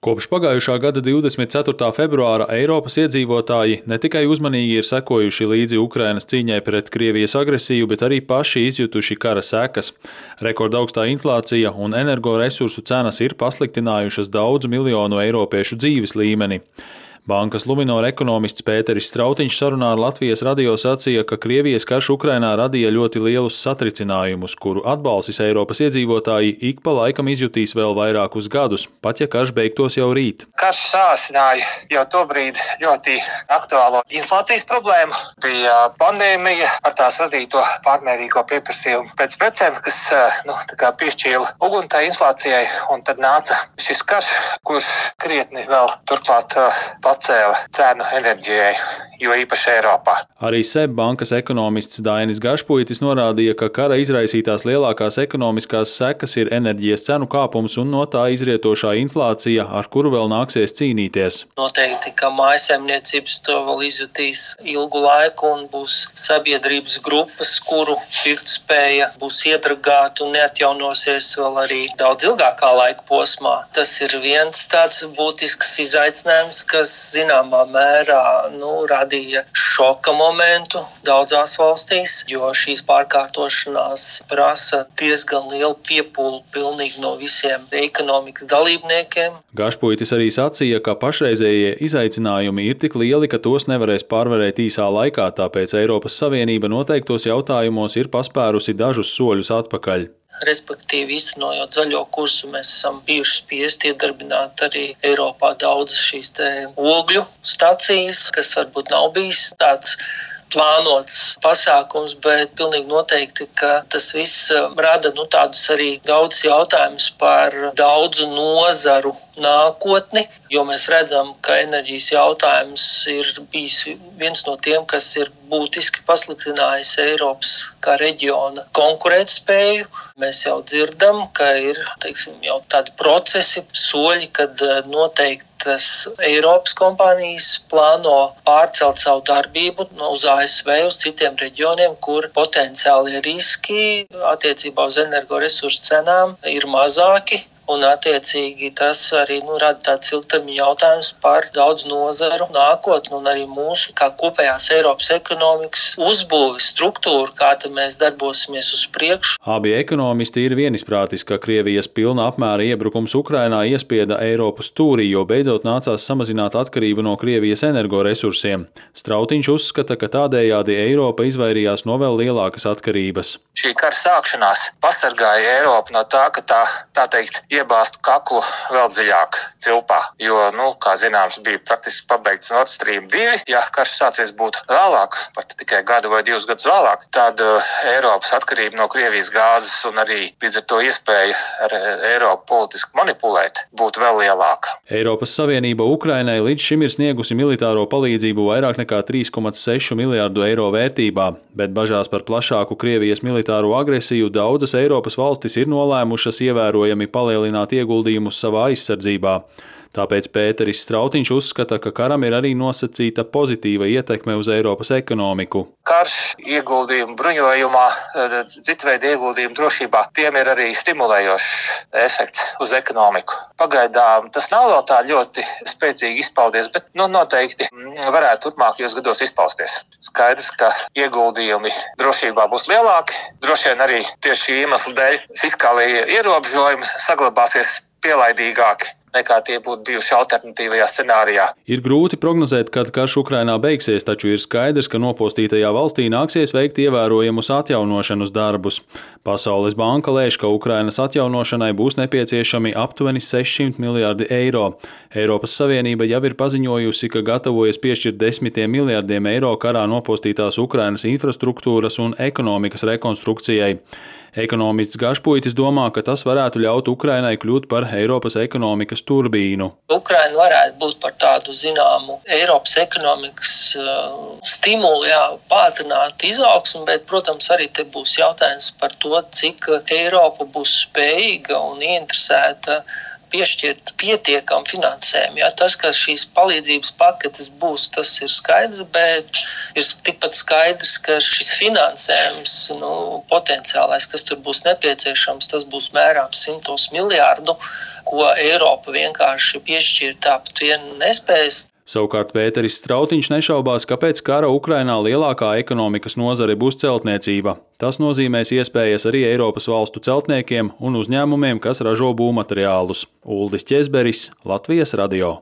Kopš pagājušā gada 24. februāra Eiropas iedzīvotāji ne tikai uzmanīgi ir sekojuši līdzi Ukrainas cīņai pret Krievijas agresiju, bet arī paši izjutuši kara sekas. Rekordaugstā inflācija un energoresursu cenas ir pasliktinājušas daudzu miljonu eiropiešu dzīves līmeni. Bankas Luminor ekonomists Pēteris Strautiņš sarunā ar Latvijas radio sacīja, ka Krievijas karš Ukrainā radīja ļoti lielus satricinājumus, kuru atbalsis Eiropas iedzīvotāji ik pa laikam izjutīs vēl vairākus gadus, pat ja karš beigtos jau rīt. Karš sāsināja jau tobrīd ļoti aktuālo inflācijas problēmu. Bija pandēmija ar tās radīto pārmērīgo pieprasījumu pēc precēm, kas nu, piešķīla uguni tai inflācijai, un tad nāca šis karš, kurš krietni vēl turklāt pacēla cenu enerģijai, jo īpaši Eiropā. Arī SEB bankas ekonomists Dainis Gašpuitis norādīja, ka kara izraisītās lielākās ekonomiskās sekas ir enerģijas cenu kāpums un no tā izrietošā inflācija, ar kuru vēl nāksies cīnīties. Noteikti, ka mājasemniecības to vēl izjutīs ilgu laiku un būs sabiedrības grupas, kuru pirktspēja būs iedragāta un neatjaunosies vēl arī daudz ilgākā laika posmā. Tas ir viens tāds būtisks izaicinājums, kas zināmā mērā nu, radīja šoka momentu daudzās valstīs, jo šīs pārkārtošanās prasa diezgan lielu piepūli pilnīgi no visiem ekonomikas dalībniekiem. Gašpuitis arī sacīja, ka pašreizējie izaicinājumi ir tik lieli, ka tos nevarēs pārvarēt īsā laikā, tāpēc Eiropas Savienība noteiktos jautājumos ir paspērusi dažus soļus atpakaļ. Respektīvi, īstenojot zaļo kursu, mēs esam bijuši spiesti iedarbināt arī Eiropā daudzas šīs ogļu stacijas, kas varbūt nav bijis tāds plānots pasākums, bet pilnīgi noteikti, ka tas viss rada nu, tādus arī daudzus jautājumus par daudzu nozaru nākotni, jo mēs redzam, ka enerģijas jautājums ir bijis viens no tiem, kas ir būtiski pasliktinājis Eiropas kā reģiona konkurētspēju. Mēs jau dzirdam, ka ir teiksim, jau tādi procesi, soļi, kad eh, noteiktas Eiropas kompānijas plāno pārcelt savu darbību uz ASV, uz citiem reģioniem, kur potenciālie riski attiecībā uz energoresursu cenām ir mazāki Un, attiecīgi, tas arī nu, rada tādu ilgtermiņa jautājumu par daudz nozaru nākotni un arī mūsu kā kopējās Eiropas ekonomikas uzbūves struktūru, kā mēs darbosimies uz priekšu. Abi ekonomisti ir vienisprātis, ka Krievijas pilna apmēra iebrukums Ukrainā iespieda Eiropas stūrī, jo beidzot nācās samazināt atkarību no Krievijas energoresursiem. Strautiņš uzskata, ka tādējādi Eiropa izvairījās no vēl lielākas atkarības. Šī kara sākšanās pasargāja Eiropu no tā, ka tā, tā teikt, iebāzt kaklu vēl dziļāk cilpā. Jo, nu, kā zināms, bija praktiski pabeigts Nord Stream 2. Ja karš sācies būt vēlāk, pat tikai gadu vai divus gadus vēlāk, tad uh, Eiropas atkarība no Krievijas gāzes un arī līdz ar to iespēja ar uh, Eiropu politiski manipulēt būtu vēl lielāka. Eiropas Savienība Ukrainai līdz šim ir sniegusi militāro palīdzību vairāk nekā 3,6 miljārdu eiro vērtībā, bet bažās par plašāku Krievijas militāro agresiju daudzas Eiropas valstis ir nolēmušas ievērojami palielināt palielināt ieguldījumus savā aizsardzībā. Tāpēc Pēteris Strautiņš uzskata, ka karam ir arī nosacīta pozitīva ietekme uz Eiropas ekonomiku. Karš ieguldījumu bruņojumā, citu veidu ieguldījumu drošībā, tiem ir arī stimulējošs efekts uz ekonomiku. Pagaidām tas nav vēl tā ļoti spēcīgi izpaudies, bet nu, noteikti varētu turpmākajos gados izpausties. Skaidrs, ka ieguldījumi drošībā būs lielāki. Droši vien arī tieši šī iemesla dēļ fiskālie ierobežojumi saglabāsies pielaidīgāki nekā tie būtu bijuši alternatīvajā scenārijā. Ir grūti prognozēt, kad karš Ukrainā beigsies, taču ir skaidrs, ka nopostītajā valstī nāksies veikt ievērojamus atjaunošanas darbus. Pasaules banka lēš, ka Ukrainas atjaunošanai būs nepieciešami aptuveni 600 miljardi eiro. Eiropas Savienība jau ir paziņojusi, ka gatavojas piešķirt desmitiem miljardiem eiro karā nopostītās Ukrainas infrastruktūras un ekonomikas rekonstrukcijai. Ekonomists Gašpuitis domā, ka tas varētu ļaut Ukrainai kļūt par Eiropas ekonomikas turbīnu. Ukraina varētu būt par tādu zināmu Eiropas ekonomikas uh, stimulu, jā, pātrināt izaugsmu, bet, protams, arī te būs jautājums par to, cik Eiropa būs spējīga un ieinteresēta piešķirt pietiekamu finansējumu. Ja? Tas, ka šīs palīdzības paketes būs, tas ir skaidrs, bet ir tikpat skaidrs, ka šis finansējums, nu, potenciālais, kas tur būs nepieciešams, tas būs mērāms simtos miljārdu, ko Eiropa vienkārši piešķirt tāpat vien nespējas. Savukārt Pēteris Strautiņš nešaubās, ka pēc kara Ukrainā lielākā ekonomikas nozare būs celtniecība. Tas nozīmēs iespējas arī Eiropas valstu celtniekiem un uzņēmumiem, kas ražo būvmateriālus. Uldis Česberis, Latvijas radio.